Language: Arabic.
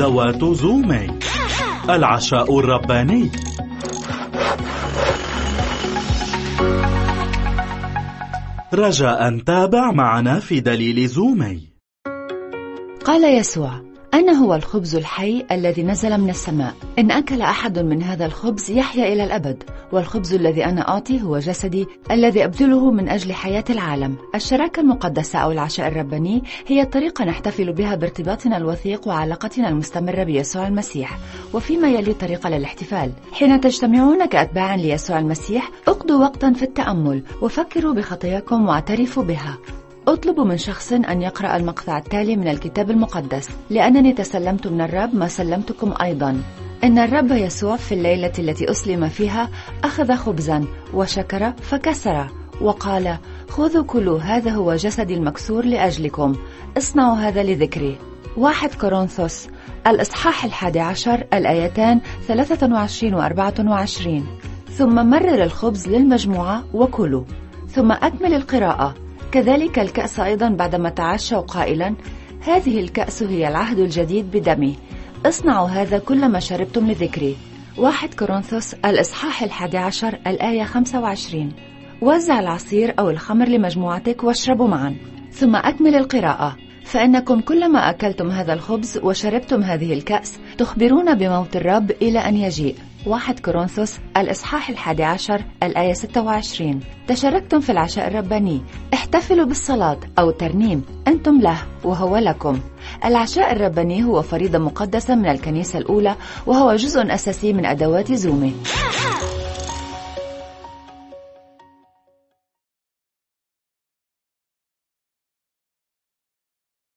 أدوات زومي العشاء الرباني. رجاء تابع معنا في دليل زومي. قال يسوع أنا هو الخبز الحي الذي نزل من السماء. إن أكل أحد من هذا الخبز يحيا إلى الأبد والخبز الذي أنا أعطي هو جسدي الذي أبذله من أجل حياة العالم. الشراكة المقدسة أو العشاء الرباني هي الطريقة نحتفل بها بارتباطنا الوثيق وعلاقتنا المستمرة بيسوع المسيح وفيما يلي طريقة للاحتفال. حين تجتمعون كأتباع ليسوع المسيح اقضوا وقتا في التأمل وفكروا بخطاياكم واعترفوا بها. أطلب من شخص أن يقرأ المقطع التالي من الكتاب المقدس لأنني تسلمت من الرب ما سلمتكم أيضا. إن الرب يسوع في الليلة التي أسلم فيها أخذ خبزا وشكر فكسر وقال خذوا كلوا هذا هو جسدي المكسور لأجلكم. اصنعوا هذا لذكري. واحد كورنثوس الإصحاح الحادي عشر الآيتان 23 و 24 ثم مرر الخبز للمجموعة وكلوا. ثم أكمل القراءة. كذلك الكأس أيضا بعدما تعشوا قائلا هذه الكأس هي العهد الجديد بدمي. اصنعوا هذا كلما شربتم لذكري. واحد كورنثوس الإصحاح الحادي عشر الآية 25 وزع العصير أو الخمر لمجموعتك واشربوا معا. ثم أكمل القراءة. فإنكم كلما أكلتم هذا الخبز وشربتم هذه الكأس تخبرون بموت الرب إلى أن يجيء. واحد كورنثوس الإصحاح الحادي عشر الآية 26 تشاركتم في العشاء الرباني. احتفلوا بالصلاة أو ترنيم أنتم له وهو لكم. العشاء الرباني هو فريضة مقدسة من الكنيسة الأولى وهو جزء أساسي من أدوات زومي